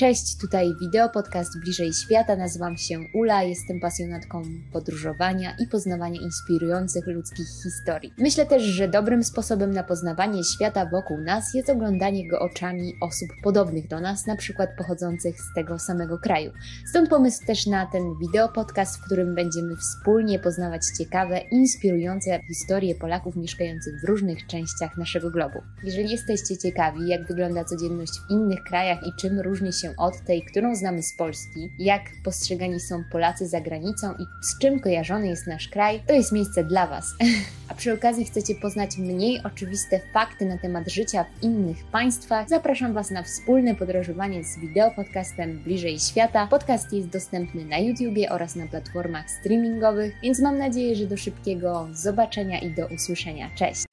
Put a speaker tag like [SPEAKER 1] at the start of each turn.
[SPEAKER 1] Cześć, tutaj wideo podcast Bliżej Świata. Nazywam się Ula, jestem pasjonatką podróżowania i poznawania inspirujących ludzkich historii. Myślę też, że dobrym sposobem na poznawanie świata wokół nas jest oglądanie go oczami osób podobnych do nas, na przykład pochodzących z tego samego kraju. Stąd pomysł też na ten wideo podcast, w którym będziemy wspólnie poznawać ciekawe, inspirujące historie Polaków mieszkających w różnych częściach naszego globu. Jeżeli jesteście ciekawi, jak wygląda codzienność w innych krajach i czym różni się od tej, którą znamy z Polski, jak postrzegani są Polacy za granicą i z czym kojarzony jest nasz kraj, to jest miejsce dla Was. A przy okazji chcecie poznać mniej oczywiste fakty na temat życia w innych państwach, zapraszam Was na wspólne podróżowanie z wideo podcastem Bliżej Świata. Podcast jest dostępny na YouTubie oraz na platformach streamingowych, więc mam nadzieję, że do szybkiego zobaczenia i do usłyszenia. Cześć!